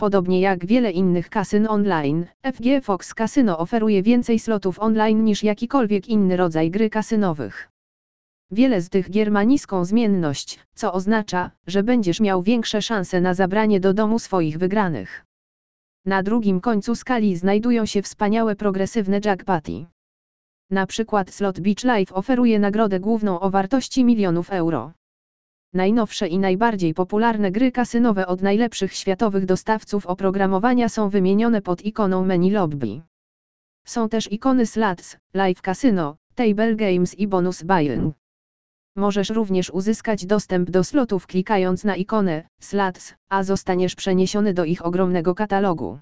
Podobnie jak wiele innych kasyn online, FG Fox Casino oferuje więcej slotów online niż jakikolwiek inny rodzaj gry kasynowych. Wiele z tych gier ma niską zmienność, co oznacza, że będziesz miał większe szanse na zabranie do domu swoich wygranych. Na drugim końcu skali znajdują się wspaniałe progresywne jackpoty. Na przykład slot Beach Life oferuje nagrodę główną o wartości milionów euro. Najnowsze i najbardziej popularne gry kasynowe od najlepszych światowych dostawców oprogramowania są wymienione pod ikoną menu lobby. Są też ikony Slots, Live Casino, Table Games i Bonus Buying. Możesz również uzyskać dostęp do slotów klikając na ikonę Slots, a zostaniesz przeniesiony do ich ogromnego katalogu.